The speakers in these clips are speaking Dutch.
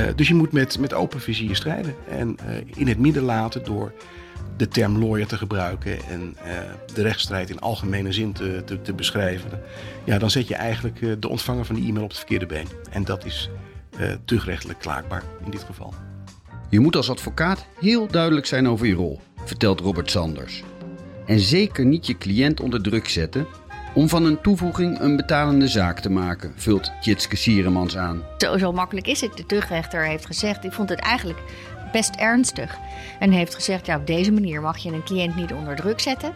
Uh, dus je moet met, met open vizier strijden. En uh, in het midden laten door de term lawyer te gebruiken en uh, de rechtsstrijd in algemene zin te, te, beschrijven. Ja, dan zet je eigenlijk de ontvanger van die e-mail op het verkeerde been. En dat is terugrechtelijk klaagbaar in dit geval. Je moet als advocaat heel duidelijk zijn over je rol, vertelt Robert Sanders. En zeker niet je cliënt onder druk zetten om van een toevoeging een betalende zaak te maken, vult Tjitske Sieremans aan. Zo, zo makkelijk is het. De terugrechter heeft gezegd, ik vond het eigenlijk best ernstig. En heeft gezegd, ja, op deze manier mag je een cliënt niet onder druk zetten.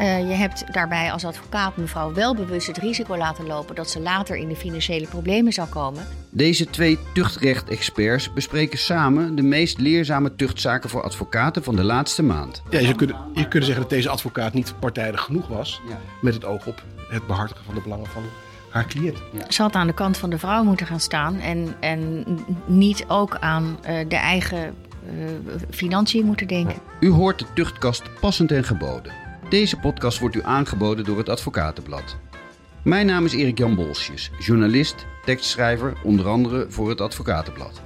Uh, je hebt daarbij als advocaat mevrouw wel bewust het risico laten lopen dat ze later in de financiële problemen zal komen. Deze twee tuchtrecht-experts bespreken samen de meest leerzame tuchtzaken voor advocaten van de laatste maand. Ja, je kunt, je kunt zeggen dat deze advocaat niet partijdig genoeg was ja. met het oog op het behartigen van de belangen van haar cliënt. Ja. Ze had aan de kant van de vrouw moeten gaan staan en, en niet ook aan uh, de eigen uh, financiën moeten denken. U hoort de tuchtkast passend en geboden. Deze podcast wordt u aangeboden door het Advocatenblad. Mijn naam is Erik Jan Bolsjes, journalist, tekstschrijver, onder andere voor het Advocatenblad.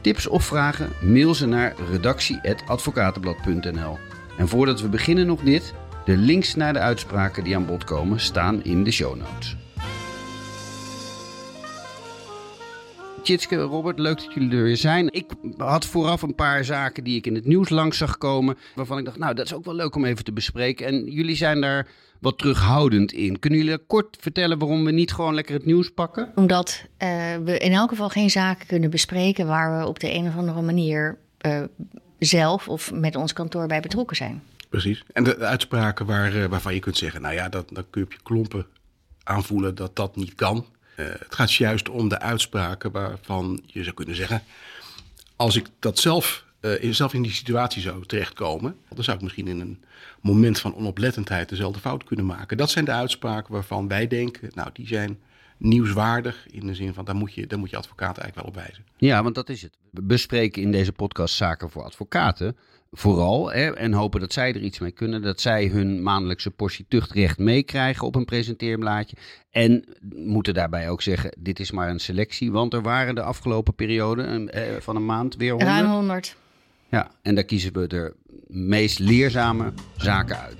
Tips of vragen? Mail ze naar redactie.advocatenblad.nl. En voordat we beginnen nog dit. De links naar de uitspraken die aan bod komen staan in de show notes. Tjitske, Robert, leuk dat jullie er weer zijn. Ik had vooraf een paar zaken die ik in het nieuws langs zag komen. Waarvan ik dacht, nou, dat is ook wel leuk om even te bespreken. En jullie zijn daar wat terughoudend in. Kunnen jullie kort vertellen waarom we niet gewoon lekker het nieuws pakken? Omdat uh, we in elk geval geen zaken kunnen bespreken waar we op de een of andere manier uh, zelf of met ons kantoor bij betrokken zijn. Precies. En de, de uitspraken waar, uh, waarvan je kunt zeggen, nou ja, dat, dan kun je op je klompen aanvoelen dat dat niet kan. Uh, het gaat juist om de uitspraken waarvan je zou kunnen zeggen: als ik dat zelf, uh, zelf in die situatie zou terechtkomen, dan zou ik misschien in een moment van onoplettendheid dezelfde fout kunnen maken. Dat zijn de uitspraken waarvan wij denken: nou, die zijn nieuwswaardig in de zin van daar moet je, daar moet je advocaat eigenlijk wel op wijzen. Ja, want dat is het. We bespreken in deze podcast zaken voor advocaten vooral. Hè, en hopen dat zij er iets mee kunnen. Dat zij hun maandelijkse portie tuchtrecht meekrijgen op een presenteerblaadje. En moeten daarbij ook zeggen, dit is maar een selectie. Want er waren de afgelopen periode eh, van een maand weer 100. Ruim 100. Ja, en daar kiezen we de meest leerzame zaken uit.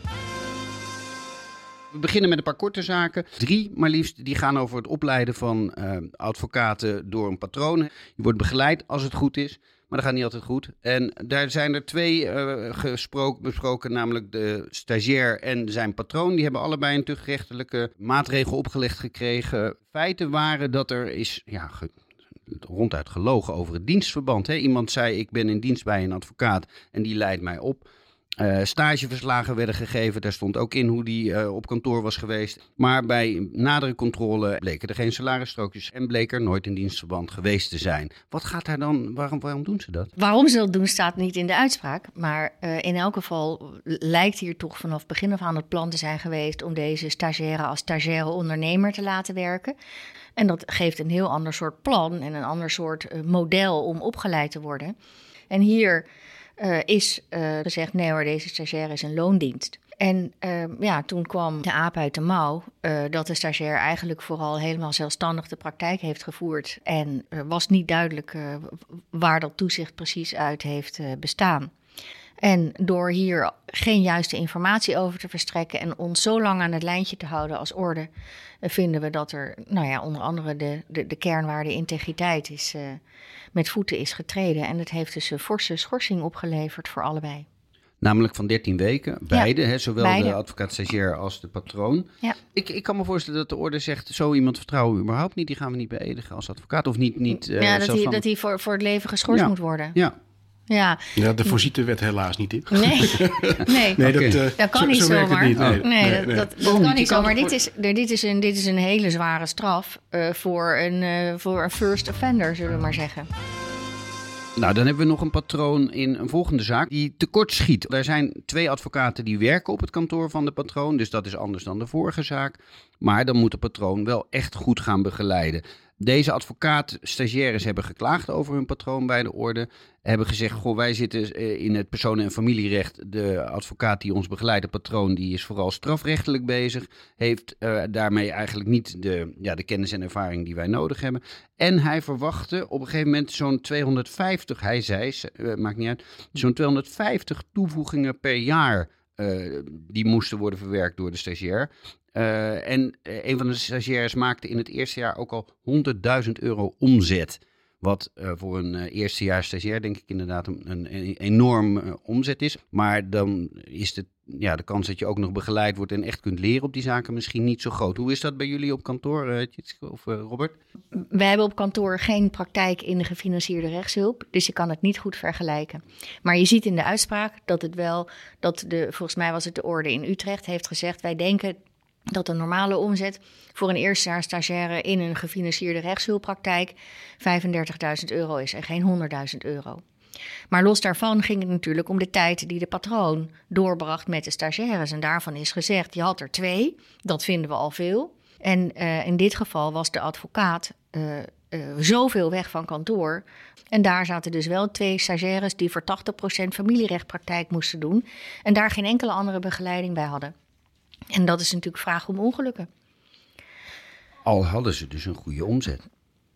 We beginnen met een paar korte zaken. Drie, maar liefst, die gaan over het opleiden van uh, advocaten door een patroon. Je wordt begeleid als het goed is. Maar dat gaat niet altijd goed. En daar zijn er twee uh, gesproken, besproken, namelijk de stagiair en zijn patroon. Die hebben allebei een tuchtrechtelijke maatregel opgelegd gekregen. Feiten waren dat er is ja, ronduit gelogen over het dienstverband. Hè? Iemand zei, ik ben in dienst bij een advocaat en die leidt mij op. Uh, stageverslagen werden gegeven. Daar stond ook in hoe die uh, op kantoor was geweest. Maar bij nadere controle bleken er geen salarisstrookjes en bleek er nooit een dienstverband geweest te zijn. Wat gaat daar dan, waarom, waarom doen ze dat? Waarom ze dat doen staat niet in de uitspraak. Maar uh, in elk geval lijkt hier toch vanaf begin af aan het plan te zijn geweest om deze stagiaire als stagiaire ondernemer te laten werken. En dat geeft een heel ander soort plan en een ander soort model om opgeleid te worden. En hier uh, is uh, gezegd: nee hoor, deze stagiair is een loondienst. En uh, ja, toen kwam de aap uit de mouw dat de stagiair eigenlijk vooral helemaal zelfstandig de praktijk heeft gevoerd. En was niet duidelijk waar dat toezicht precies uit heeft bestaan. En door hier geen juiste informatie over te verstrekken en ons zo lang aan het lijntje te houden als orde, vinden we dat er, nou ja, onder andere de, de, de kernwaarde integriteit is, uh, met voeten is getreden. En het heeft dus een forse schorsing opgeleverd voor allebei. Namelijk van 13 weken, beide, ja, hè, zowel beide. de advocaat-stagiair als de patroon. Ja. Ik, ik kan me voorstellen dat de orde zegt, zo iemand vertrouwen we überhaupt niet. Die gaan we niet beëdigen als advocaat of niet. niet uh, ja, dat hij, dat hij voor, voor het leven geschorst ja. moet worden. Ja, ja. ja, de voorziete wet helaas niet in. Nee, nee. nee dat, uh, dat kan niet zo zomaar. Niet, nee. Oh. nee, nee, dat, dat, dat kan niet zomaar. Dit is, dit, is een, dit is een hele zware straf uh, voor, een, uh, voor een first offender, zullen we maar zeggen. Nou, dan hebben we nog een patroon in een volgende zaak die tekort schiet. Er zijn twee advocaten die werken op het kantoor van de patroon, dus dat is anders dan de vorige zaak. Maar dan moet de patroon wel echt goed gaan begeleiden. Deze advocaat, stagiaires hebben geklaagd over hun patroon bij de orde. Hebben gezegd, goh, wij zitten eh, in het personen- en familierecht. De advocaat die ons begeleidt, de patroon, die is vooral strafrechtelijk bezig. Heeft uh, daarmee eigenlijk niet de, ja, de kennis en ervaring die wij nodig hebben. En hij verwachtte op een gegeven moment zo'n 250, hij zei, uh, maakt niet uit, zo'n 250 toevoegingen per jaar. Uh, die moesten worden verwerkt door de stagiair. Uh, en een van de stagiaires maakte in het eerste jaar ook al 100.000 euro omzet. Wat voor een eerstejaars stagiair denk ik inderdaad een, een, enorm omzet is. Maar dan is de, ja, de kans dat je ook nog begeleid wordt en echt kunt leren op die zaken misschien niet zo groot. Hoe is dat bij jullie op kantoor, of Robert? Wij hebben op kantoor geen praktijk in de gefinancierde rechtshulp, dus je kan het niet goed vergelijken. Maar je ziet in de uitspraak dat het wel, dat de, volgens mij was het de orde in Utrecht, heeft gezegd: wij denken dat de normale omzet voor een eerstejaars stagiaire in een gefinancierde rechtshulppraktijk 35.000 euro is en geen 100.000 euro. Maar los daarvan ging het natuurlijk om de tijd die de patroon doorbracht met de stagiaires. En daarvan is gezegd, je had er twee, dat vinden we al veel. En uh, in dit geval was de advocaat uh, uh, zoveel weg van kantoor. En daar zaten dus wel twee stagiaires die voor 80% familierechtpraktijk moesten doen. En daar geen enkele andere begeleiding bij hadden. En dat is natuurlijk vraag om ongelukken. Al hadden ze dus een goede omzet.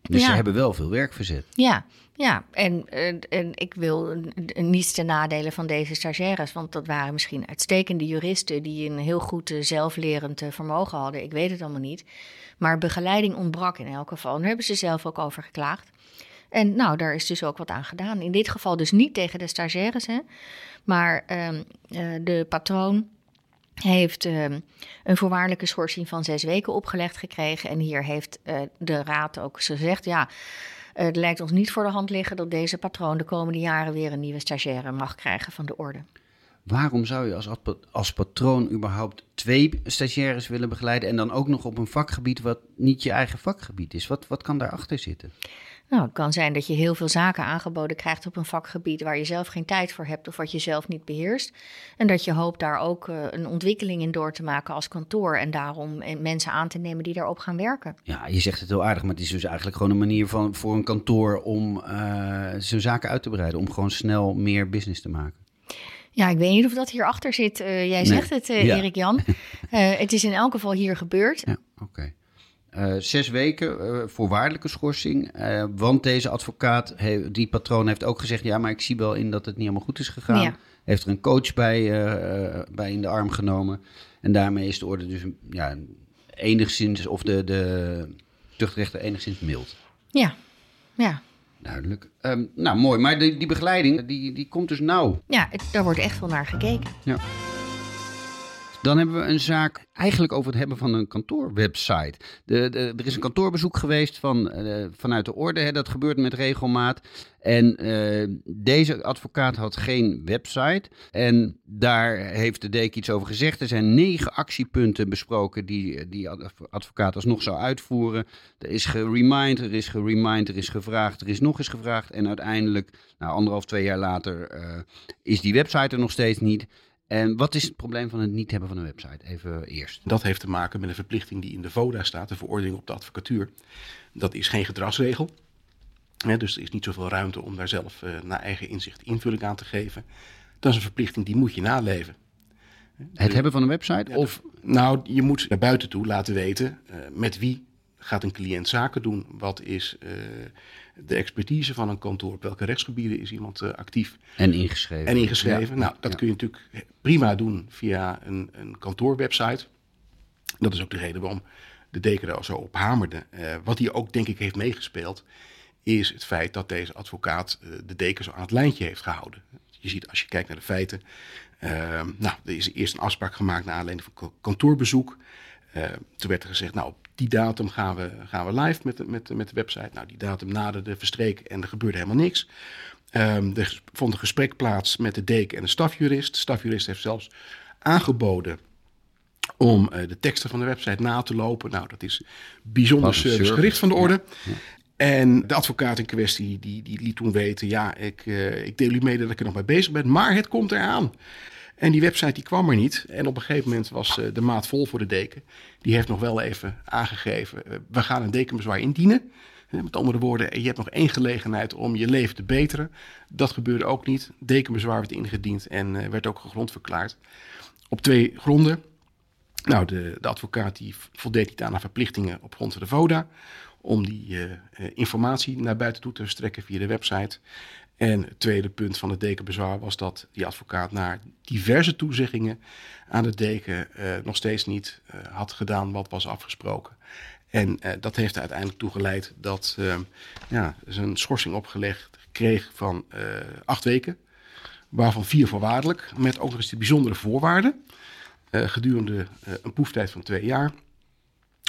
Dus ja. ze hebben wel veel werk verzet. Ja, ja. En, en ik wil niets ten nadele van deze stagiaires. Want dat waren misschien uitstekende juristen die een heel goed zelflerend vermogen hadden. Ik weet het allemaal niet. Maar begeleiding ontbrak in elk geval. Daar hebben ze zelf ook over geklaagd. En nou, daar is dus ook wat aan gedaan. In dit geval dus niet tegen de stagiaires, hè, maar uh, de patroon heeft uh, een voorwaardelijke schorsing van zes weken opgelegd gekregen. En hier heeft de raad ook gezegd, ja, het lijkt ons niet voor de hand liggen dat deze patroon de komende jaren weer een nieuwe stagiaire mag krijgen van de orde. Waarom zou je als, als patroon überhaupt twee stagiaires willen begeleiden en dan ook nog op een vakgebied wat niet je eigen vakgebied is? Wat, wat kan daarachter zitten? Nou, het kan zijn dat je heel veel zaken aangeboden krijgt op een vakgebied waar je zelf geen tijd voor hebt of wat je zelf niet beheerst. En dat je hoopt daar ook uh, een ontwikkeling in door te maken als kantoor en daarom mensen aan te nemen die daarop gaan werken. Ja, je zegt het heel aardig, maar het is dus eigenlijk gewoon een manier van, voor een kantoor om uh, zijn zaken uit te breiden, om gewoon snel meer business te maken. Ja, ik weet niet of dat hierachter zit. Uh, jij nee. zegt het, ja. Erik Jan. Uh, het is in elk geval hier gebeurd. Ja, oké. Okay. Uh, zes weken uh, voorwaardelijke schorsing. Uh, want deze advocaat, he, die patroon, heeft ook gezegd: ja, maar ik zie wel in dat het niet helemaal goed is gegaan. Ja. Heeft er een coach bij, bij in de arm genomen. En daarmee is de orde dus ja, enigszins, of de, de tuchtrechter enigszins mild. Ja, ja. Duidelijk. Um, nou, mooi. Maar die, die begeleiding, die, die komt dus nauw. Ja, het, daar wordt echt wel naar gekeken. Ja. Dan hebben we een zaak eigenlijk over het hebben van een kantoorwebsite. De, er is een kantoorbezoek geweest van, uh, vanuit de orde. Hè, dat gebeurt met regelmaat. En uh, deze advocaat had geen website. En daar heeft de deken iets over gezegd. Er zijn negen actiepunten besproken die die advocaat alsnog zou uitvoeren. Er is geremind, er is geremind, er is gevraagd, er is nog eens gevraagd. En uiteindelijk, nou, anderhalf, twee jaar later, uh, is die website er nog steeds niet. En wat is het probleem van het niet hebben van een website? Even eerst. Dat heeft te maken met een verplichting die in de VODA staat, de verordening op de advocatuur. Dat is geen gedragsregel. Dus er is niet zoveel ruimte om daar zelf uh, naar eigen inzicht invulling aan te geven. Dat is een verplichting die moet je naleven. Het hebben van een website? Ja, of... Nou, je moet naar buiten toe laten weten uh, met wie gaat een cliënt zaken doen. Wat is uh, de expertise van een kantoor? Op welke rechtsgebieden is iemand uh, actief? En ingeschreven. En ingeschreven. Ja. Nou, dat ja. kun je natuurlijk prima doen via een, een kantoorwebsite. Dat is ook de reden waarom de deken er zo op hamerde. Uh, wat hij ook denk ik heeft meegespeeld, is het feit dat deze advocaat uh, de deken zo aan het lijntje heeft gehouden. Je ziet als je kijkt naar de feiten. Nou, er is eerst een afspraak gemaakt naar aanleiding van kantoorbezoek. Toen werd er gezegd, nou, op die datum gaan we, gaan we live met de, met, met de website. Nou, die datum naderde verstreken en er gebeurde helemaal niks. Um, er vond een gesprek plaats met de deken en de stafjurist. De stafjurist heeft zelfs aangeboden om uh, de teksten van de website na te lopen. Nou, dat is bijzonder servicegericht van de orde. Ja, ja. En de advocaat in kwestie die, die liet toen weten... ja, ik, uh, ik deel u mede dat ik er nog mee bezig ben, maar het komt eraan. En die website die kwam er niet. En op een gegeven moment was uh, de maat vol voor de deken. Die heeft nog wel even aangegeven, uh, we gaan een dekenbezwaar indienen. Met andere woorden, je hebt nog één gelegenheid om je leven te beteren. Dat gebeurde ook niet. Dekenbezwaar werd ingediend en werd ook gegrond verklaard. Op twee gronden. Nou, de, de advocaat die voldeed niet aan haar verplichtingen op grond van de VODA om die informatie naar buiten toe te verstrekken via de website. En het tweede punt van het dekenbezwaar was dat die advocaat naar diverse toezeggingen aan de deken uh, nog steeds niet had gedaan wat was afgesproken. En dat heeft er uiteindelijk toe geleid dat ja, ze een schorsing opgelegd kreeg van acht weken, waarvan vier voorwaardelijk, met ook nog eens de bijzondere voorwaarden. gedurende een proeftijd van twee jaar.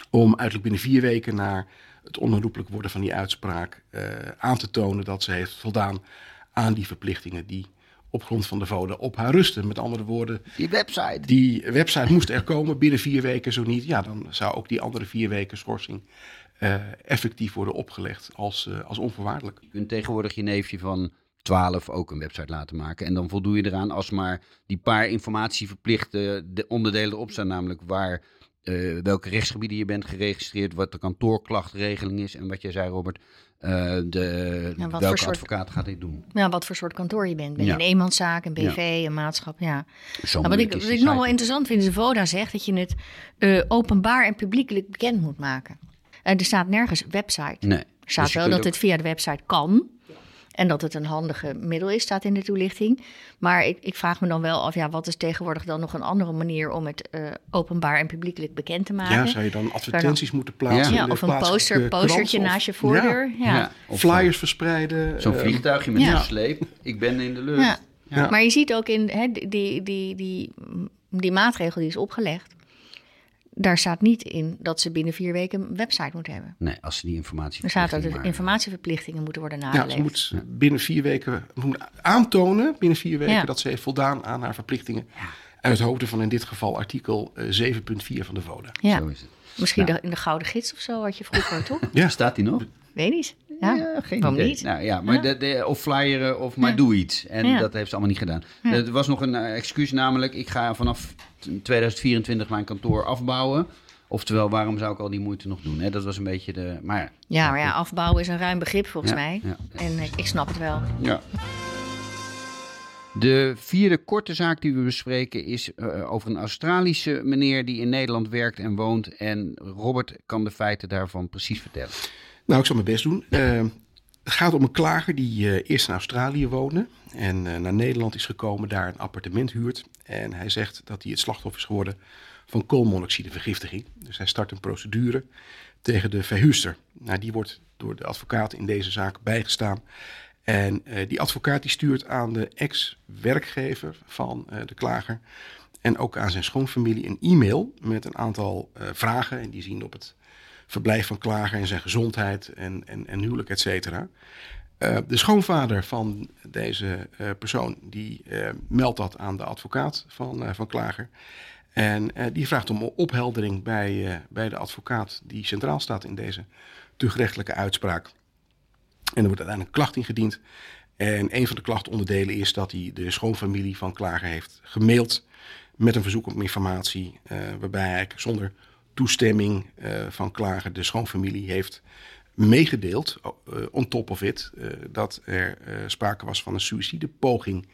Om uiterlijk binnen vier weken naar het onherroepelijk worden van die uitspraak uh, aan te tonen dat ze heeft voldaan aan die verplichtingen die op grond van de VODA op haar rusten. Met andere woorden, die website. Die website moest er komen binnen vier weken, zo niet. Ja, dan zou ook die andere vier weken schorsing uh, effectief worden opgelegd als, uh, als onvoorwaardelijk. Je kunt tegenwoordig je neefje van 12 ook een website laten maken. En dan voldoe je eraan als maar die paar informatieverplichte onderdelen erop staan. Namelijk waar uh, welke rechtsgebieden je bent geregistreerd, wat de kantoorklachtregeling is en wat jij zei, Robert. Uh, de, welke soort, advocaat gaat dit doen? Ja, wat voor soort kantoor je bent. Ben je een eenmanszaak, een BV, ja. een maatschap? Ja. Nou, wat ik, wat ik nog wel interessant vind, is de VODA zegt dat je het uh, openbaar en publiekelijk bekend moet maken. er staat nergens website. Nee. Er staat dus wel dat ook... het via de website kan. En dat het een handige middel is, staat in de toelichting. Maar ik, ik vraag me dan wel af, ja, wat is tegenwoordig dan nog een andere manier om het uh, openbaar en publiekelijk bekend te maken? Ja, zou je dan advertenties moeten plaatsen? Ja, of een poster, postertje naast je voordeur. Ja. ja. Of Flyers verspreiden. Zo'n uh, vliegtuigje met een sleep. Ik ben in de lucht. Ja. Maar je ziet ook in hè, die, die, die, die, die maatregel die is opgelegd daar staat niet in dat ze binnen vier weken een website moeten hebben. Nee, als ze die informatie. Er staat dat de informatieverplichtingen moeten worden nageleefd. Ja, ze moet binnen vier weken moet aantonen, binnen vier weken, dat ze heeft voldaan aan haar verplichtingen. Ja. Uit hoofde van in dit geval artikel 7.4 van de VODA. Ja. Zo is het. Misschien de, in de Gouden Gids of zo had je vroeger, toch? Ja. Staat die nog? Weet niet. Ja, ja geen Waarom idee. niet? Nou, ja, maar De, de, of flyeren of maar doe iets. En dat heeft ze allemaal niet gedaan. Er was nog een uh, excuus, namelijk ik ga vanaf 2024 mijn kantoor afbouwen. Oftewel, waarom zou ik al die moeite nog doen? Hè? Dat was een beetje de. Maar ja, ja, maar ja, afbouwen is een ruim begrip volgens mij. En ik, ik snap het wel. Ja. De vierde korte zaak die we bespreken is uh, over een Australische meneer die in Nederland werkt en woont. En Robert kan de feiten daarvan precies vertellen. Nou, ik zal mijn best doen. Uh, het gaat om een klager die uh, eerst in Australië woonde en naar Nederland is gekomen, daar een appartement huurt. En hij zegt dat hij het slachtoffer is geworden van koolmonoxidevergiftiging. Dus hij start een procedure tegen de verhuurster. Nou, die wordt door de advocaat in deze zaak bijgestaan. En die advocaat die stuurt aan de ex-werkgever van de klager en ook aan zijn schoonfamilie een e-mail met een aantal vragen. En die zien op het verblijf van klager en zijn gezondheid en, en, en huwelijk, et cetera. de schoonvader van deze persoon die meldt dat aan de advocaat van, van klager. En die vraagt om opheldering bij, bij de advocaat die centraal staat in deze tuchtrechtelijke uitspraak. En er wordt uiteindelijk klacht ingediend. En een van de klachtonderdelen is dat hij de schoonfamilie van klager heeft gemaild met een verzoek om informatie, waarbij hij zonder toestemming uh, van klager de schoonfamilie heeft meegedeeld, uh, on top of it, dat er sprake was van een suïcidepoging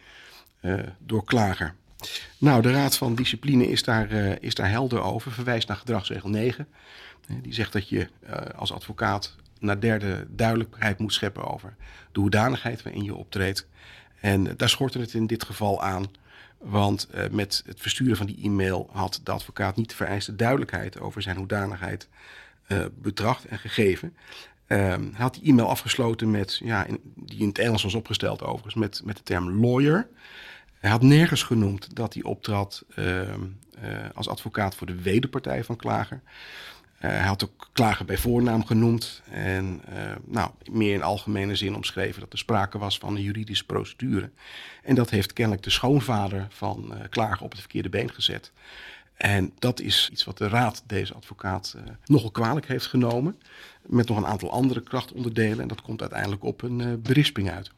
door klager. Nou, de Raad van Discipline is daar, is daar helder over, verwijst naar gedragsregel 9. die zegt dat je als advocaat naar derde duidelijkheid moet scheppen over de hoedanigheid waarin je optreedt. En daar schortte het in dit geval aan. Want uh, met het versturen van die e-mail had de advocaat niet de vereiste duidelijkheid over zijn hoedanigheid uh, betracht en gegeven. Uh, hij had die e-mail afgesloten met, ja, in, die in het Engels was opgesteld overigens, met, met de term lawyer. Hij had nergens genoemd dat hij optrad ehm, eh, als advocaat voor de wederpartij van klager. Uh, hij had ook klagen bij voornaam genoemd en uh, nou, meer in algemene zin omschreven dat er sprake was van een juridische procedure. En dat heeft kennelijk de schoonvader van uh, klagen op het verkeerde been gezet. En dat is iets wat de raad deze advocaat nogal kwalijk heeft genomen. Met nog een aantal andere krachtonderdelen. En dat komt uiteindelijk op een berisping uit.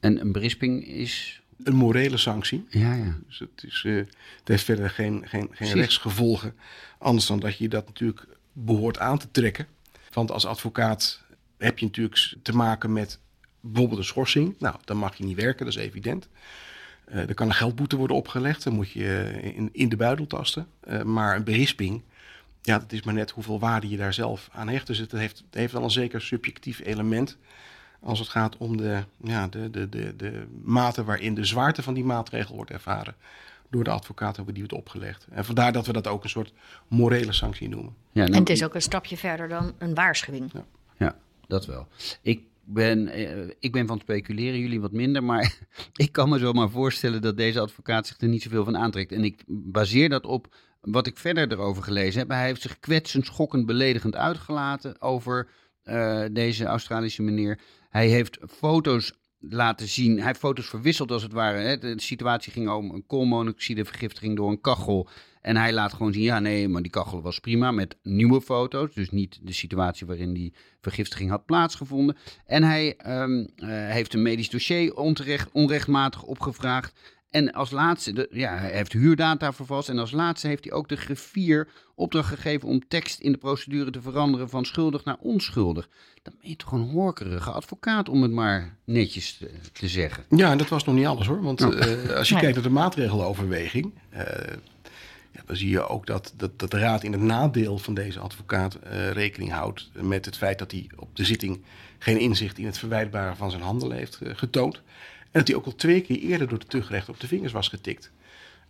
En een berisping is een morele sanctie. Ja, ja. Dus het, is, uh, het heeft verder geen, geen, geen rechtsgevolgen. Anders dan dat je dat natuurlijk behoort aan te trekken. Want als advocaat heb je natuurlijk te maken met bijvoorbeeld een schorsing. Nou, dan mag je niet werken, dat is evident. Uh, er kan een geldboete worden opgelegd, dan moet je in, in de buidel tasten. Uh, maar een berisping, ja, dat is maar net hoeveel waarde je daar zelf aan hecht. Dus het heeft, het heeft wel een zeker subjectief element als het gaat om de, ja, de, de, de, de mate waarin de zwaarte van die maatregel wordt ervaren door de advocaat hebben die het opgelegd. En vandaar dat we dat ook een soort morele sanctie noemen. Ja, nou, en het is ook een stapje verder dan een waarschuwing. Ja, ja dat wel. Ik ben, eh, ik ben van speculeren, jullie wat minder. Maar ik kan me zomaar voorstellen dat deze advocaat zich er niet zoveel van aantrekt. En ik baseer dat op wat ik verder erover gelezen heb. Hij heeft zich kwetsend, schokkend, beledigend uitgelaten over uh, deze Australische meneer. Hij heeft foto's laten zien. Hij heeft foto's verwisseld als het ware. Hè. De situatie ging om een koolmonoxidevergiftiging door een kachel. En hij laat gewoon zien, ja nee, maar die kachel was prima met nieuwe foto's. Dus niet de situatie waarin die vergiftiging had plaatsgevonden. En hij um, uh, heeft een medisch dossier onterecht, onrechtmatig opgevraagd. En als laatste, de, ja, hij heeft huurdata vervalst. En als laatste heeft hij ook de griffier opdracht gegeven om tekst in de procedure te veranderen van schuldig naar onschuldig. Dan ben je toch een horkerige advocaat, om het maar netjes te, te zeggen. Ja, en dat was nog niet alles hoor. Want uh, als je kijkt naar de maatregeloverweging. Uh, ja, dan zie je ook dat, dat, dat, de raad in het nadeel van deze advocaat uh, rekening houdt met het feit dat hij op de zitting geen inzicht in het verwijtbare van zijn handelen heeft getoond. En dat hij ook al twee keer eerder door de tuchtrechter op de vingers was getikt.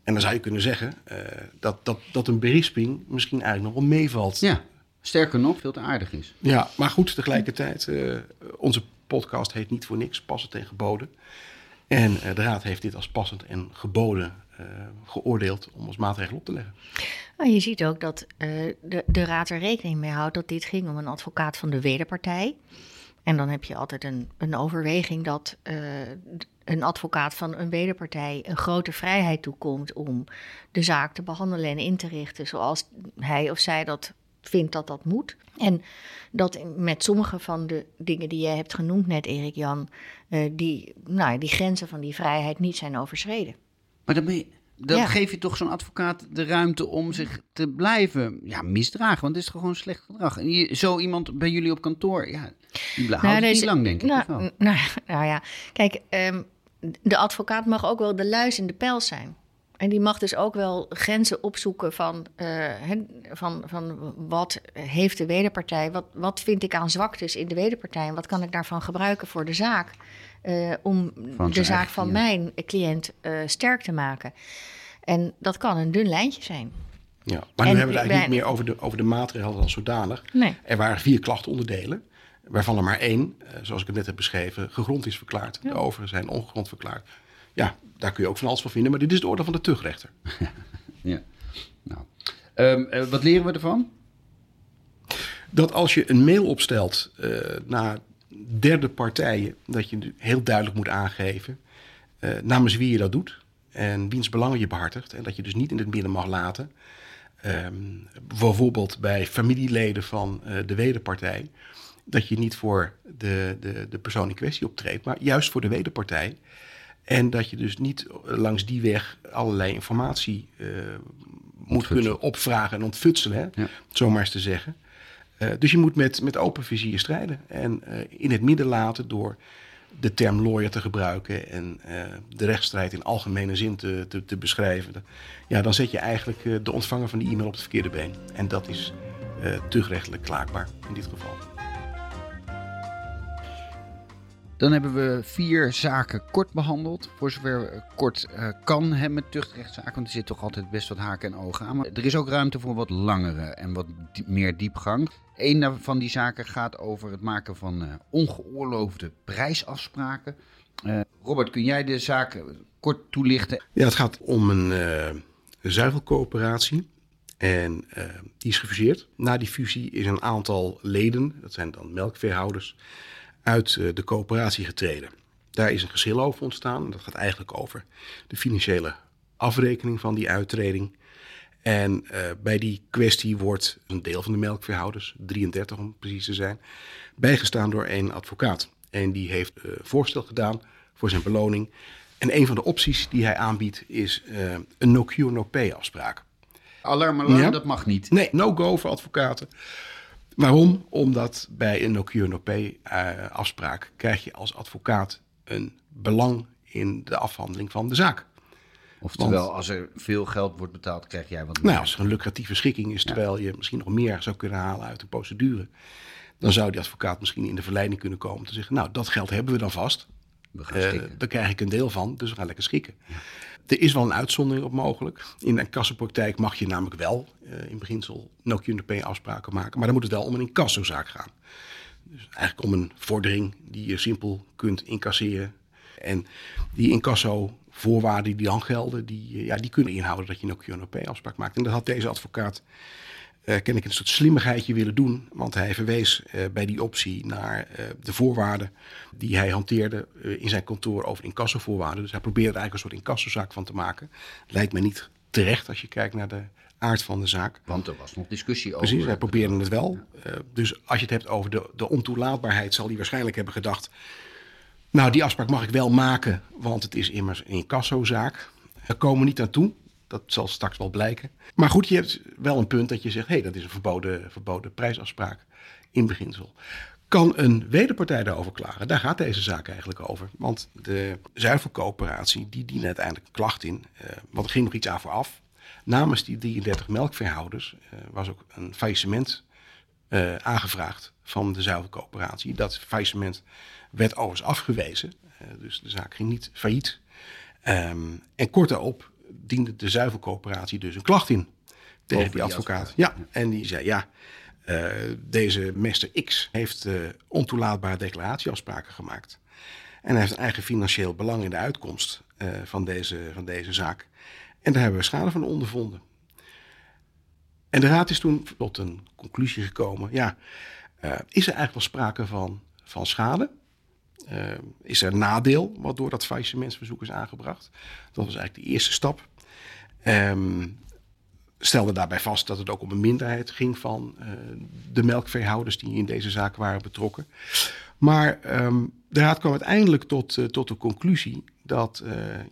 En dan zou je kunnen zeggen uh, dat, dat, dat een berisping misschien eigenlijk nog wel meevalt. Ja, sterker nog, veel te aardig is. Ja, maar goed, tegelijkertijd, uh, onze podcast heet niet voor niks passend en geboden. En uh, de raad heeft dit als passend en geboden geoordeeld om als maatregel op te leggen. Nou, je ziet ook dat de, de raad er rekening mee houdt dat dit ging om een advocaat van de wederpartij. En dan heb je altijd een, een overweging dat uh, een advocaat van een wederpartij een grote vrijheid toekomt om de zaak te behandelen en in te richten zoals hij of zij dat vindt dat dat moet. En dat met sommige van de dingen die jij hebt genoemd net, Erik Jan, uh, die, nou, die grenzen van die vrijheid niet zijn overschreden. Maar dan ben je, dan geef je toch zo'n advocaat de ruimte om zich te blijven ja, misdragen. Want het is gewoon slecht gedrag. En je, zo iemand bij jullie op kantoor, ja, die nou, houdt niet lang, denk ik. Nou, nou, nou, ja, kijk, um, de advocaat mag ook wel de luis in de pijl zijn. En die mag dus ook wel grenzen opzoeken van, uh, van, van wat heeft de wederpartij, wat, wat vind ik aan zwaktes in de wederpartij en wat kan ik daarvan gebruiken voor de zaak. Uh, om de zaak van mijn cliënt uh, sterk te maken. En dat kan een dun lijntje zijn. Ja, maar nu hebben we het eigenlijk niet meer over de, over de maatregelen als zodanig. Nee. Er waren vier klachtonderdelen, waarvan er maar één, zoals ik het net heb beschreven, gegrond is verklaard. Ja. De overige zijn ongegrond verklaard. Ja, daar kun je ook van alles van vinden, maar dit is de orde van de tuchtrechter. ja. Nou. Um, wat leren we ervan? Dat als je een mail opstelt uh, naar derde partijen, dat je heel duidelijk moet aangeven uh, namens wie je dat doet en wiens belangen je behartigt. En dat je dus niet in het midden mag laten. Um, bijvoorbeeld bij familieleden van uh, de wederpartij. Dat je niet voor de, de, de persoon in kwestie optreedt, maar juist voor de wederpartij. En dat je dus niet langs die weg allerlei informatie uh, moet kunnen opvragen en ontfutselen, hè? Ja. zomaar eens te zeggen. Uh, dus je moet met, met open vizier strijden en uh, in het midden laten door de term lawyer te gebruiken en de rechtsstrijd in algemene zin te, te, te beschrijven. Ja, dan zet je eigenlijk de ontvanger van die e-mail op het verkeerde been. En dat is tuchtrechtelijk klaagbaar in dit geval. Dan hebben we vier zaken kort behandeld. Voor zover kort uh, kan met tuchtrechtszaken. Want er zit toch altijd best wat haken en ogen aan. Maar er is ook ruimte voor wat langere en wat meer diepgang. Een van die zaken gaat over het maken van uh, ongeoorloofde prijsafspraken. Uh, Robert, kun jij de zaak kort toelichten? Ja, het gaat om een, een zuivelcoöperatie. En die is gefuseerd. Na die fusie is een aantal leden, dat zijn dan melkveehouders uit eh, de coöperatie getreden. Daar is een geschil over ontstaan. Dat gaat eigenlijk over de financiële afrekening van die uittreding. En uh, bij die kwestie wordt een deel van de melkveehouders, 33 om precies te zijn, bijgestaan door een advocaat. En die heeft uh, voorstel gedaan voor zijn beloning. En een van de opties die hij aanbiedt is uh, een no-cure, no-pay afspraak. Alarm, alarm, ja? dat mag niet. Nee, no-go voor advocaten. Waarom? Omdat bij een no-cure-no-pay-afspraak krijg je als advocaat een belang in de afhandeling van de zaak. Oftewel, als er veel geld wordt betaald, krijg jij wat meer. Nou, als er een lucratieve schikking is, terwijl je misschien nog meer zou kunnen halen uit de procedure, dan zou die advocaat misschien in de verleiding kunnen komen te zeggen: Nou, dat geld hebben we dan vast. We gaan Eh, daar krijg ik een deel van, dus we gaan lekker schikken. Er is wel een uitzondering op mogelijk. In een kassenpraktijk mag je namelijk wel eh, in beginsel no pay afspraken maken. Maar dan moet het wel om een incassozaak gaan. Dus eigenlijk om een vordering die je simpel kunt incasseren. En die incasso voorwaarden die dan gelden, die, eh, ja, die kunnen inhouden dat je een no pay afspraak maakt. En dat had deze advocaat eh ken ik een soort slimmigheidje willen doen. Want hij verwees eh, bij die optie naar eh, de voorwaarden die hij hanteerde in zijn kantoor over incassovoorwaarden. Dus hij probeerde er eigenlijk een soort incassozaak van te maken. Lijkt me niet terecht als je kijkt naar de aard van de zaak. Want er was nog discussie over. Precies, hij probeerde het wel. Dus als je het hebt over de, de ontoelaatbaarheid, zal hij waarschijnlijk hebben gedacht. Nou, die afspraak mag ik wel maken, want het is immers een incassozaak. Daar komen we niet aan toe. Dat zal straks wel blijken. Maar goed, je hebt wel een punt dat je zegt: hé, hey, dat is een verboden, verboden prijsafspraak in beginsel. Kan een wederpartij daarover klagen? Daar gaat deze zaak eigenlijk over. Want de zuivelcoöperatie die diende uiteindelijk een klacht in. eh, want er ging nog iets aan vooraf. Namens die 33 melkveehouders eh, was ook een faillissement eh, aangevraagd van de zuivelcoöperatie. Dat faillissement werd overigens afgewezen. Dus de zaak ging niet failliet. Ehm, en kort daarop diende de zuivelcoöperatie dus een klacht in tegen die die advocaat. Ja, en die zei ja, eh, deze Mester X heeft eh, ontoelaatbare declaratieafspraken gemaakt. En hij heeft een eigen financieel belang in de uitkomst eh, van, deze, van deze zaak. En daar hebben we schade van ondervonden. En de raad is toen tot een conclusie gekomen. Ja, is er eigenlijk wel sprake van, van schade? Eh, is er nadeel wat door dat faillissementsverzoek is aangebracht? Dat was eigenlijk de eerste stap. Ehm stelde daarbij vast dat het ook om een minderheid ging van eh, de melkveehouders die in deze zaak waren betrokken. Maar ehm, de raad kwam uiteindelijk tot, eh, tot de conclusie dat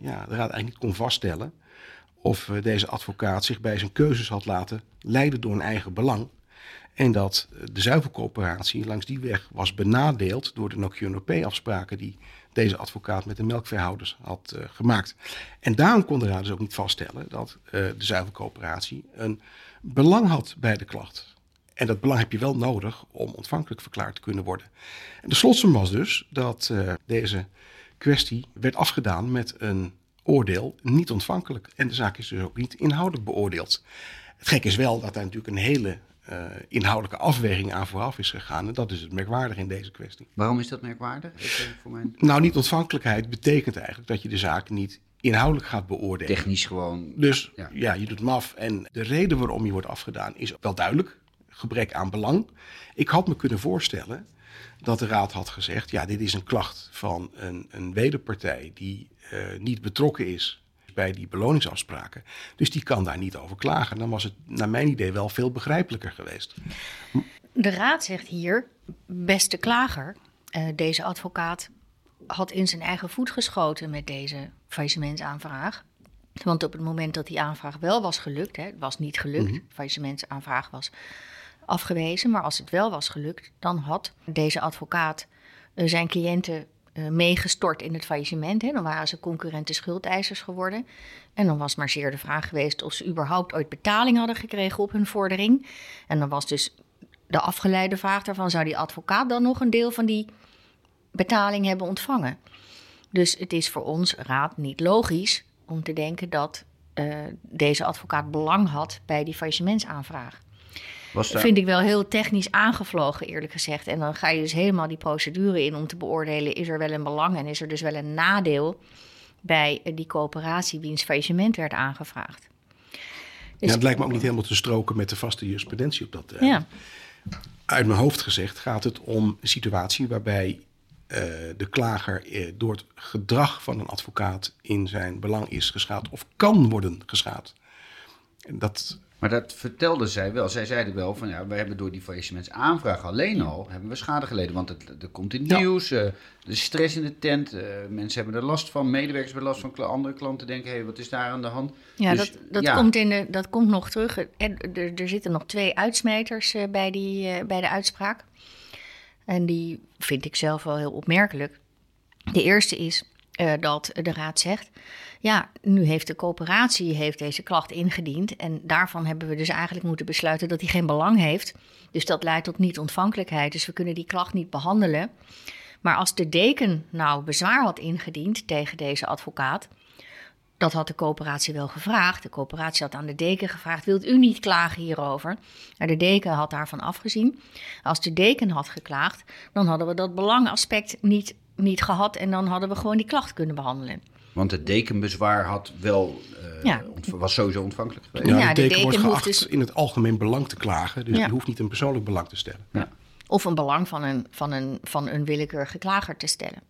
ja, de raad eigenlijk niet kon vaststellen of deze advocaat zich bij zijn keuzes had laten leiden door een eigen belang. En dat de zuivelcoöperatie langs die weg was benadeeld door de no afspraken die deze advocaat met de melkveehouders had eh, gemaakt. En daarom kon de raad dus ook niet vaststellen dat eh, de zuivelcoöperatie een belang had bij de klacht. En dat belang heb je wel nodig om ontvankelijk verklaard te kunnen worden. En de slotsom was dus dat eh, deze kwestie werd afgedaan met een oordeel niet ontvankelijk. En de zaak is dus ook niet inhoudelijk beoordeeld. Het gek is wel dat daar natuurlijk een hele eh, inhoudelijke afweging aan vooraf is gegaan. En dat is het merkwaardig in deze kwestie. Waarom is dat merkwaardig? Voor mijn Nou, niet ontvankelijkheid betekent eigenlijk dat je de zaak niet inhoudelijk gaat beoordelen. technisch gewoon. Dus Ja. ja. je doet hem af. En de reden waarom je wordt afgedaan is wel duidelijk. Gebrek aan belang. Ik had me kunnen voorstellen dat de raad had gezegd... ja, dit is een klacht van een, een wederpartij die eh, niet betrokken is bij die beloningsafspraken. Dus die kan daar niet over klagen. Dan was het naar mijn idee wel veel begrijpelijker geweest. De raad zegt hier, beste klager, eh, deze advocaat had in zijn eigen voet geschoten met deze faillissementsaanvraag. Want op het moment dat die aanvraag wel was gelukt, hè, het was niet gelukt, de faillissementsaanvraag was afgewezen, maar als het wel was gelukt, dan had deze advocaat eh, zijn cliënten eh, meegestort in het faillissement. Hè. Dan waren ze concurrente schuldeisers geworden. En dan was maar zeer de vraag geweest of ze überhaupt ooit betaling hadden gekregen op hun vordering. En dan was dus de afgeleide vraag daarvan: zou die advocaat dan nog een deel van die betaling hebben ontvangen? Dus het is voor ons raad niet logisch om te denken dat eh, deze advocaat belang had bij die faillissementsaanvraag. Was Dat vind ik wel heel technisch aangevlogen, eerlijk gezegd. En dan ga je dus helemaal die procedure in om te beoordelen: is er wel een belang en is er dus wel een nadeel bij eh, die coöperatie wiens faillissement werd aangevraagd. Dus- ja, het lijkt me ook niet helemaal te stroken met de vaste jurisprudentie op dat terrein. Ja, Uit mijn hoofd gezegd gaat het om een situatie waarbij eh, de klager eh, door het gedrag van een advocaat in zijn belang is geschaad of kan worden geschaad. En dat Maar dat vertelde zij wel. Zij zeiden wel van ja, we hebben door die faillissementsaanvraag alleen al hebben we schade geleden. Want het, er komt in Ja. nieuws, eh, de stress in de tent, eh, mensen hebben er last van, medewerkers hebben last van, andere klanten denken, hé, hey, wat is daar aan de hand? Ja, Dus, dat, dat, ja. Komt in de, dat komt nog terug. En er, er zitten nog twee uitsmijters eh, bij, die, bij de uitspraak. En die vind ik zelf wel heel opmerkelijk. De eerste is eh, dat de raad zegt... ja, nu heeft de coöperatie heeft deze klacht ingediend... en daarvan hebben we dus eigenlijk moeten besluiten dat hij geen belang heeft. Dus dat leidt tot niet-ontvankelijkheid. Dus we kunnen die klacht niet behandelen. Maar als de deken nou bezwaar had ingediend tegen deze advocaat... Dat had de coöperatie wel gevraagd. De coöperatie had aan de deken gevraagd: wilt u niet klagen hierover? Maar de deken had daarvan afgezien. Als de deken had geklaagd, dan hadden we dat belangaspect niet, niet gehad en dan hadden we gewoon die klacht kunnen behandelen. Want het dekenbezwaar had wel, eh, Ja. was sowieso ontvankelijk geweest. Ja, Ja, de de deken wordt deken hoeft geacht dus- in het algemeen belang te klagen. Dus Ja. die hoeft niet een persoonlijk belang te stellen. Ja. Of een belang van een, van een, van een willekeurige klager te stellen.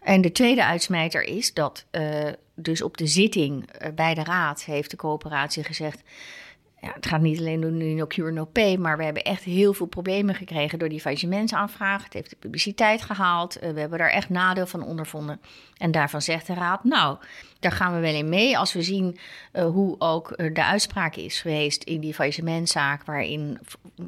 En de tweede uitsmijter is dat eh, dus op de zitting eh, bij de raad heeft de coöperatie gezegd... Ja, het gaat niet alleen om no cure no pay, maar we hebben echt heel veel problemen gekregen door die faillissementsaanvraag. Het heeft de publiciteit gehaald. eh, we hebben daar echt nadeel van ondervonden. En daarvan zegt de raad, nou, daar gaan we wel in mee als we zien eh, hoe ook eh, de uitspraak is geweest in die faillissementzaak, waarin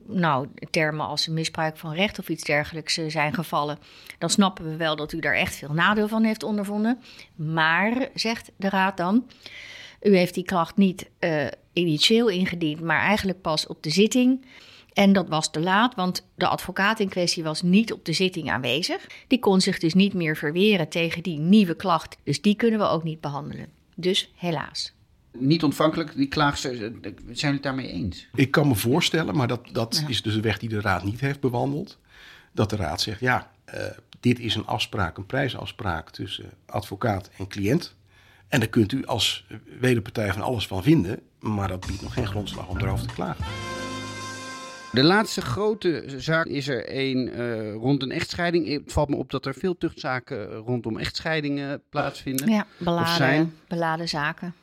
nou, termen als misbruik van recht of iets dergelijks zijn gevallen. Dan snappen we wel dat u daar echt veel nadeel van heeft ondervonden. Maar, zegt de raad dan, u heeft die klacht niet initieel ingediend, maar eigenlijk pas op de zitting. En dat was te laat, want de advocaat in kwestie was niet op de zitting aanwezig. Die kon zich dus niet meer verweren tegen die nieuwe klacht. Dus die kunnen we ook niet behandelen. Dus helaas. Niet ontvankelijk, die klaagster, eh, zijn jullie het daarmee eens? Ik kan me voorstellen, maar dat, dat Ja. is dus een weg die de raad niet heeft bewandeld. Dat de raad zegt, ja, eh, dit is een afspraak, een prijsafspraak tussen advocaat en cliënt. En daar kunt u als wederpartij van alles van vinden, maar dat biedt nog geen grondslag om erover te klagen. De laatste grote zaak is er een eh, rond een echtscheiding. Het valt me op dat er veel tuchtzaken rondom echtscheidingen plaatsvinden. Ja, beladen, zijn- beladen zaken.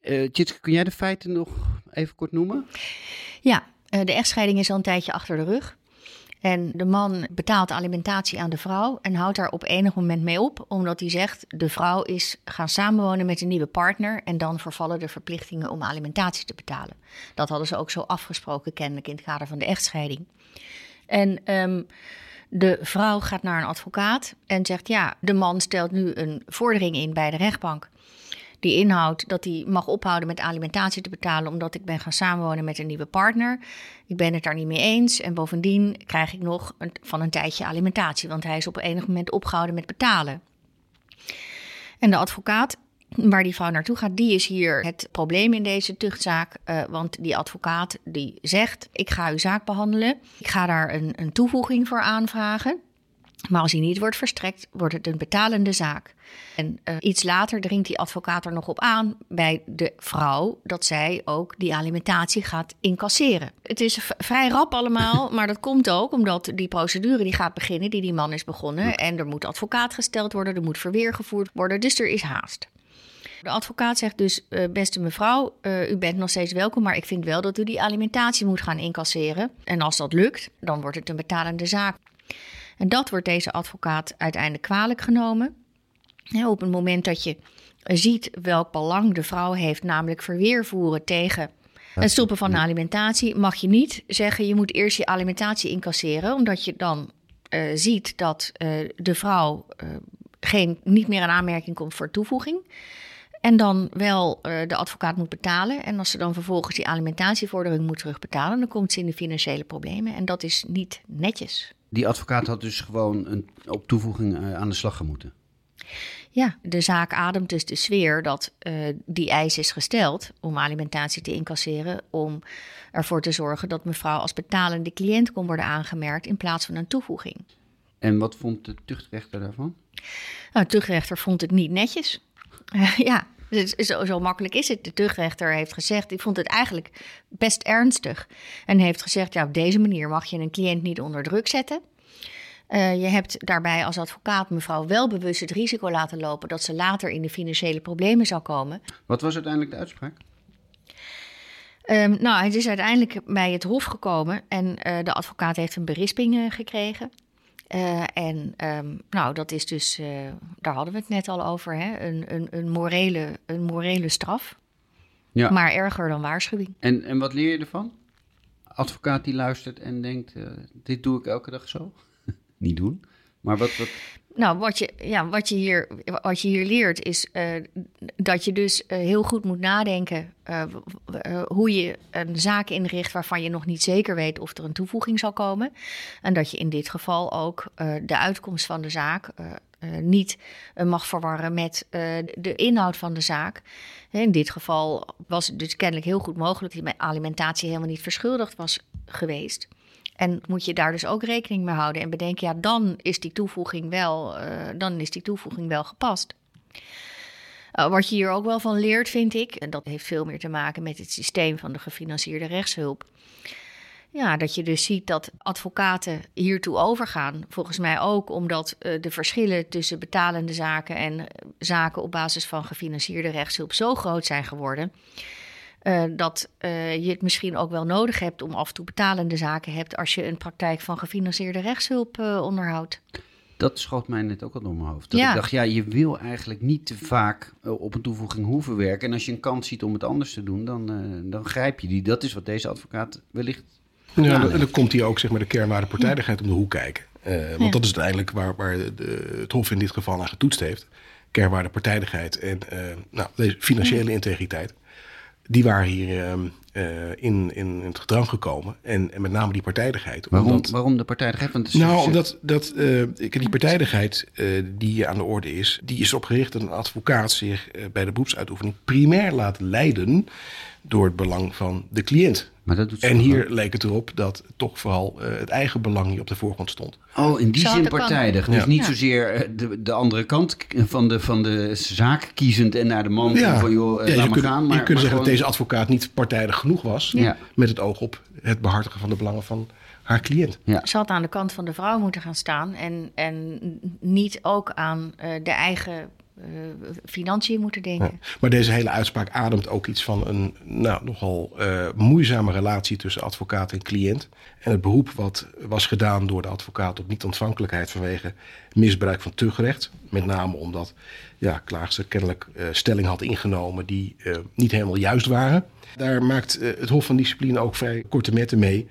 Eh Tjitske, kun jij de feiten nog even kort noemen? Ja, eh, de echtscheiding is al een tijdje achter de rug. En de man betaalt alimentatie aan de vrouw en houdt daar op enig moment mee op, omdat hij zegt: de vrouw is gaan samenwonen met een nieuwe partner en dan vervallen de verplichtingen om alimentatie te betalen. Dat hadden ze ook zo afgesproken, kennelijk in het kader van de echtscheiding. En ehm, de vrouw gaat naar een advocaat en zegt: ja, de man stelt nu een vordering in bij de rechtbank. Die inhoudt dat hij mag ophouden met alimentatie te betalen omdat ik ben gaan samenwonen met een nieuwe partner. Ik ben het daar niet mee eens en bovendien krijg ik nog een, van een tijdje alimentatie, want hij is op enig moment opgehouden met betalen. En de advocaat waar die vrouw naartoe gaat, die is hier het probleem in deze tuchtzaak. eh, want die advocaat die zegt, ik ga uw zaak behandelen. Ik ga daar een, een toevoeging voor aanvragen. Maar als die niet wordt verstrekt, wordt het een betalende zaak. En eh, iets later dringt die advocaat er nog op aan bij de vrouw dat zij ook die alimentatie gaat incasseren. Het is vrij rap allemaal, maar dat komt ook omdat die procedure die gaat beginnen, die die man is begonnen. En er moet advocaat gesteld worden, er moet verweer gevoerd worden, dus er is haast. De advocaat zegt dus, eh, beste mevrouw, eh, u bent nog steeds welkom, maar ik vind wel dat u die alimentatie moet gaan incasseren. En als dat lukt, dan wordt het een betalende zaak. En dat wordt deze advocaat uiteindelijk kwalijk genomen. Ja, op het moment dat je ziet welk belang de vrouw heeft, namelijk verweer voeren tegen het stoppen van de alimentatie, mag je niet zeggen je moet eerst je alimentatie incasseren, omdat je dan eh, ziet dat eh, de vrouw eh, geen, niet meer in aanmerking komt voor toevoeging. En dan wel de advocaat moet betalen. En als ze dan vervolgens die alimentatievordering moet terugbetalen, dan komt ze in de financiële problemen. En dat is niet netjes. Die advocaat had dus gewoon een, op toevoeging aan de slag gemoeten. Ja, de zaak ademt dus de sfeer dat eh, die eis is gesteld om alimentatie te incasseren. Om ervoor te zorgen dat mevrouw als betalende cliënt kon worden aangemerkt in plaats van een toevoeging. En wat vond de tuchtrechter daarvan? Nou, de tuchtrechter vond het niet netjes. Eh, ja, dus zo, zo makkelijk is het. De tuchtrechter heeft gezegd, ik vond het eigenlijk best ernstig. En heeft gezegd, ja, op deze manier mag je een cliënt niet onder druk zetten. Eh, je hebt daarbij als advocaat mevrouw wel bewust het risico laten lopen dat ze later in de financiële problemen zou komen. Wat was uiteindelijk de uitspraak? Ehm, nou, hij is uiteindelijk bij het Hof gekomen en uh, de advocaat heeft een berisping uh, gekregen. En um, nou, dat is dus, daar hadden we het net al over, hè? Een, een, een, morele, een morele straf. Ja. Maar erger dan waarschuwing. En, en wat leer je ervan? Advocaat die luistert en denkt, dit doe ik elke dag zo? Niet doen. Maar wat, wat... Nou, wat je, ja, wat, je hier, wat je hier leert is uh, dat je dus uh, heel goed moet nadenken uh, hoe je een zaak inricht waarvan je nog niet zeker weet of er een toevoeging zal komen. En dat je in dit geval ook de uitkomst van de zaak niet mag verwarren met de inhoud van de zaak. In dit geval was het dus kennelijk heel goed mogelijk dat die alimentatie helemaal niet verschuldigd was geweest. En moet je daar dus ook rekening mee houden en bedenken, ja, dan is die toevoeging wel, uh, dan is die toevoeging wel gepast. Uh, wat je hier ook wel van leert, vind ik, en dat heeft veel meer te maken met het systeem van de gefinancierde rechtshulp. Ja, dat je dus ziet dat advocaten hiertoe overgaan. Volgens mij ook omdat uh, de verschillen tussen betalende zaken en zaken op basis van gefinancierde rechtshulp zo groot zijn geworden uh, dat uh, je het misschien ook wel nodig hebt om af en toe betalende zaken hebt als je een praktijk van gefinancierde rechtshulp uh, onderhoudt. Dat schoot mij net ook al door mijn hoofd. Dat ja. ik dacht, ja, je wil eigenlijk niet te vaak op een toevoeging hoeven werken. En als je een kans ziet om het anders te doen, dan, dan grijp je die. Dat is wat deze advocaat wellicht. Ja, en dan komt hij ook zeg maar, de kernwaarde partijdigheid om de hoek kijken. want ja. dat is uiteindelijk waar, waar de, het Hof in dit geval aan getoetst heeft. Kernwaarde partijdigheid en nou, deze financiële integriteit die waren hier uh, uh, in, in, het gedrang gekomen. En, en met name die partijdigheid. Waarom, omdat, waarom de partijdigheid? Want nou, omdat dat, uh, die partijdigheid die aan de orde is... die is opgericht dat een advocaat zich bij de beroepsuitoefening... primair laat leiden door het belang van de cliënt. Maar dat doet en hier leek het erop dat toch vooral uh, het eigen belang hier op de voorgrond stond. Oh, in die zin partijdig. Dus ja. niet zozeer de, de andere kant van de, van de zaak kiezend en naar de man ja. van joh, ja, laat maar gaan. Maar, je kunt zeggen dat deze advocaat niet partijdig genoeg was met het oog op het behartigen van de belangen van haar cliënt. Ja. Ze had aan de kant van de vrouw moeten gaan staan en, en niet ook aan uh, de eigen uh, financiën moeten denken. Ja. Maar deze hele uitspraak ademt ook iets van een nou, nogal uh, moeizame relatie tussen advocaat en cliënt. En het beroep wat was gedaan door de advocaat op niet-ontvankelijkheid vanwege misbruik van tuchtrecht. Met name omdat ja, klaagster kennelijk uh, stelling had ingenomen die niet helemaal juist waren. Daar maakt het Hof van Discipline ook vrij korte metten mee.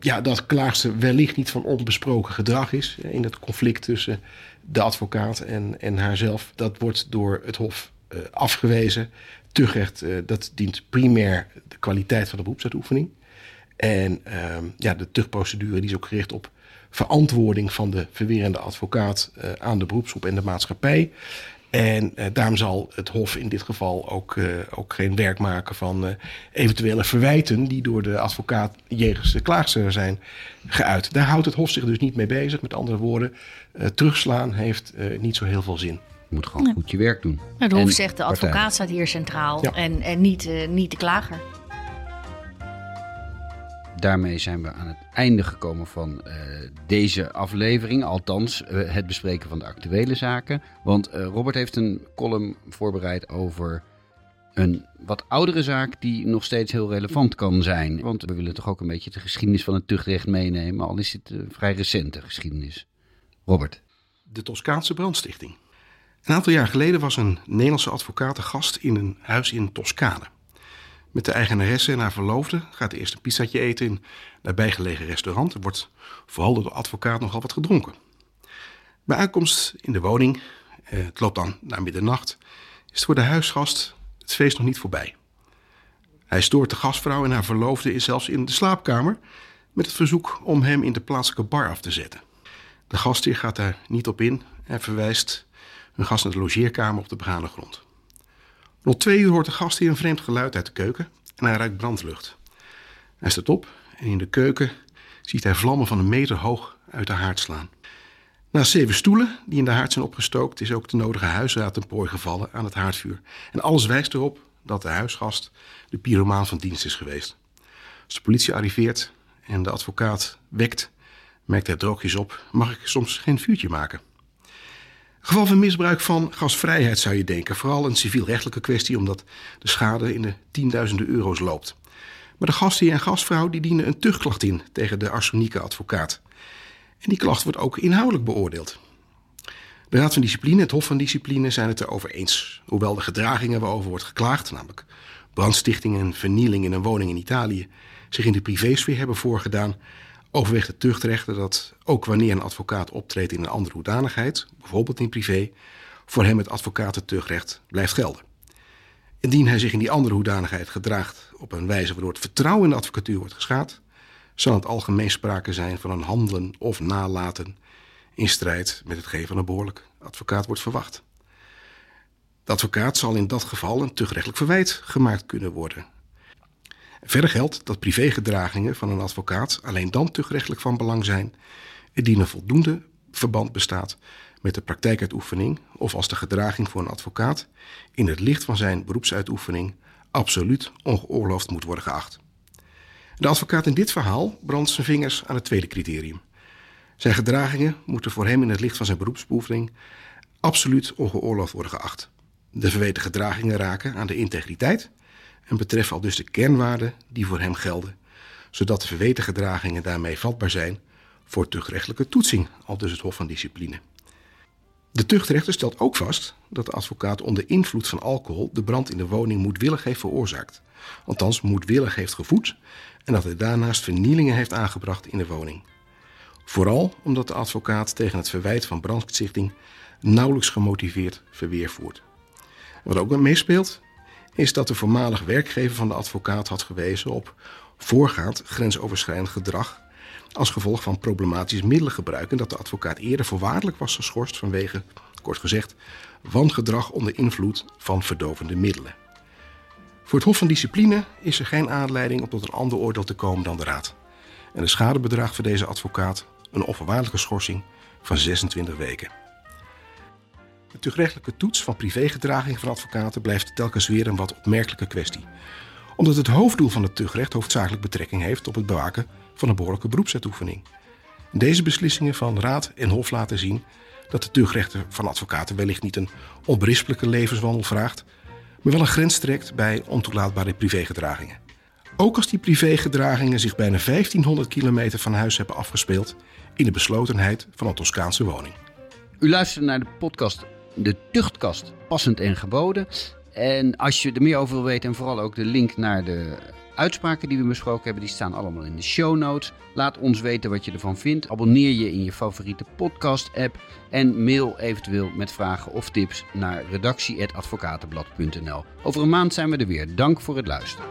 ja, dat klaagster wellicht niet van onbesproken gedrag is in het conflict tussen de advocaat en, en haarzelf. Dat wordt door het Hof uh, afgewezen. Tuchtrecht, uh, dat dient primair de kwaliteit van de beroepsuitoefening. En uh, ja, de tuchtprocedure die is ook gericht op verantwoording van de verwerende advocaat uh, aan de beroepsgroep en de maatschappij. En uh, daarom zal het Hof in dit geval ook, uh, ook geen werk maken van uh, eventuele verwijten die door de advocaat jegens de klaagster zijn geuit. Daar houdt het Hof zich dus niet mee bezig. Met andere woorden, terugslaan heeft niet zo heel veel zin. Je moet gewoon ja. goed je werk doen. Het Hof zegt de advocaat staat hier centraal ja. en, en niet, niet de klager daarmee zijn we aan het einde gekomen van uh, deze aflevering. Althans, uh, het bespreken van de actuele zaken. Want uh, Robert heeft een column voorbereid over een wat oudere zaak die nog steeds heel relevant kan zijn. Want we willen toch ook een beetje de geschiedenis van het tuchtrecht meenemen, al is het vrij recente geschiedenis. Robert. De Toscaanse brandstichting. Een aantal jaar geleden was een Nederlandse advocaat gast in een huis in Toscane. Met de eigenaresse en haar verloofde gaat eerst een pizzatje eten in een nabijgelegen restaurant. Er wordt vooral door de advocaat nogal wat gedronken. Bij aankomst in de woning, eh, het loopt dan naar middernacht, is voor de huisgast het feest nog niet voorbij. Hij stoort de gastvrouw en haar verloofde is zelfs in de slaapkamer met het verzoek om hem in de plaatselijke bar af te zetten. De gastheer gaat daar niet op in en verwijst hun gast naar de logeerkamer op de begane grond. Rond twee uur hoort de gastheer een vreemd geluid uit de keuken en hij ruikt brandlucht. Hij staat op en in de keuken ziet hij vlammen van een meter hoog uit de haard slaan. Na zeven stoelen die in de haard zijn opgestookt, is ook de nodige huisraad ten prooi gevallen aan het haardvuur. En alles wijst erop dat de huisgast de pyromaan van dienst is geweest. Als de politie arriveert en de advocaat wekt, merkt hij droogjes op: mag ik soms geen vuurtje maken? Geval van misbruik van gasvrijheid zou je denken. Vooral een civielrechtelijke kwestie, omdat de schade in de tienduizenden euro's loopt. Maar de gastheer en gastvrouw die dienen een tuchtklacht in tegen de arsenieke advocaat. En die klacht wordt ook inhoudelijk beoordeeld. De Raad van Discipline, het Hof van Discipline, zijn het erover eens. Hoewel de gedragingen waarover wordt geklaagd, namelijk brandstichting en vernieling in een woning in Italië, zich in de privésfeer hebben voorgedaan, overweegt het tuchtrechter dat ook wanneer een advocaat optreedt in een andere hoedanigheid, bijvoorbeeld in privé, voor hem het advocatentuchtrecht blijft gelden. Indien hij zich in die andere hoedanigheid gedraagt op een wijze waardoor het vertrouwen in de advocatuur wordt geschaad, zal het algemeen sprake zijn van een handelen of nalaten in strijd met hetgeen van een behoorlijk advocaat wordt verwacht. De advocaat zal in dat geval een tuchtrechtelijk verwijt gemaakt kunnen worden. Verder geldt dat privégedragingen van een advocaat alleen dan tuchtrechtelijk van belang zijn indien een voldoende verband bestaat met de praktijkuitoefening of als de gedraging voor een advocaat in het licht van zijn beroepsuitoefening absoluut ongeoorloofd moet worden geacht. De advocaat in dit verhaal brandt zijn vingers aan het tweede criterium. Zijn gedragingen moeten voor hem in het licht van zijn beroepsbeoefening absoluut ongeoorloofd worden geacht. De verweten gedragingen raken aan de integriteit en betreffen al dus de kernwaarden die voor hem gelden, zodat de verweten gedragingen daarmee vatbaar zijn voor tuchtrechtelijke toetsing, al dus het Hof van Discipline. De tuchtrechter stelt ook vast dat de advocaat onder invloed van alcohol de brand in de woning moedwillig heeft veroorzaakt, althans moedwillig heeft gevoed en dat hij daarnaast vernielingen heeft aangebracht in de woning. Vooral omdat de advocaat tegen het verwijt van brandstichting nauwelijks gemotiveerd verweer voert. Wat ook meespeelt, is dat de voormalig werkgever van de advocaat had gewezen op voorgaand grensoverschrijdend gedrag als gevolg van problematisch middelengebruik en dat de advocaat eerder voorwaardelijk was geschorst vanwege, kort gezegd, wangedrag onder invloed van verdovende middelen. Voor het Hof van Discipline is er geen aanleiding om tot een ander oordeel te komen dan de Raad. En de schadebedrag voor deze advocaat een onvoorwaardelijke schorsing van 26 weken. De tuchtrechtelijke toets van privégedraging van advocaten blijft telkens weer een wat opmerkelijke kwestie. Omdat het hoofddoel van het tuchtrecht hoofdzakelijk betrekking heeft op het bewaken van een behoorlijke beroepsuitoefening. Deze beslissingen van Raad en Hof laten zien dat de tuchtrechter van advocaten wellicht niet een onberispelijke levenswandel vraagt, maar wel een grens trekt bij ontoelaatbare privégedragingen. Ook als die privégedragingen zich bijna 1500 kilometer van huis hebben afgespeeld in de beslotenheid van een Toscaanse woning. U luistert naar de podcast De Tuchtkast, passend en geboden. En als je er meer over wil weten en vooral ook de link naar de uitspraken die we besproken hebben, die staan allemaal in de show notes. Laat ons weten wat je ervan vindt. Abonneer je in je favoriete podcast-app en mail eventueel met vragen of tips naar redactie.advocatenblad.nl. Over een maand zijn we er weer. Dank voor het luisteren.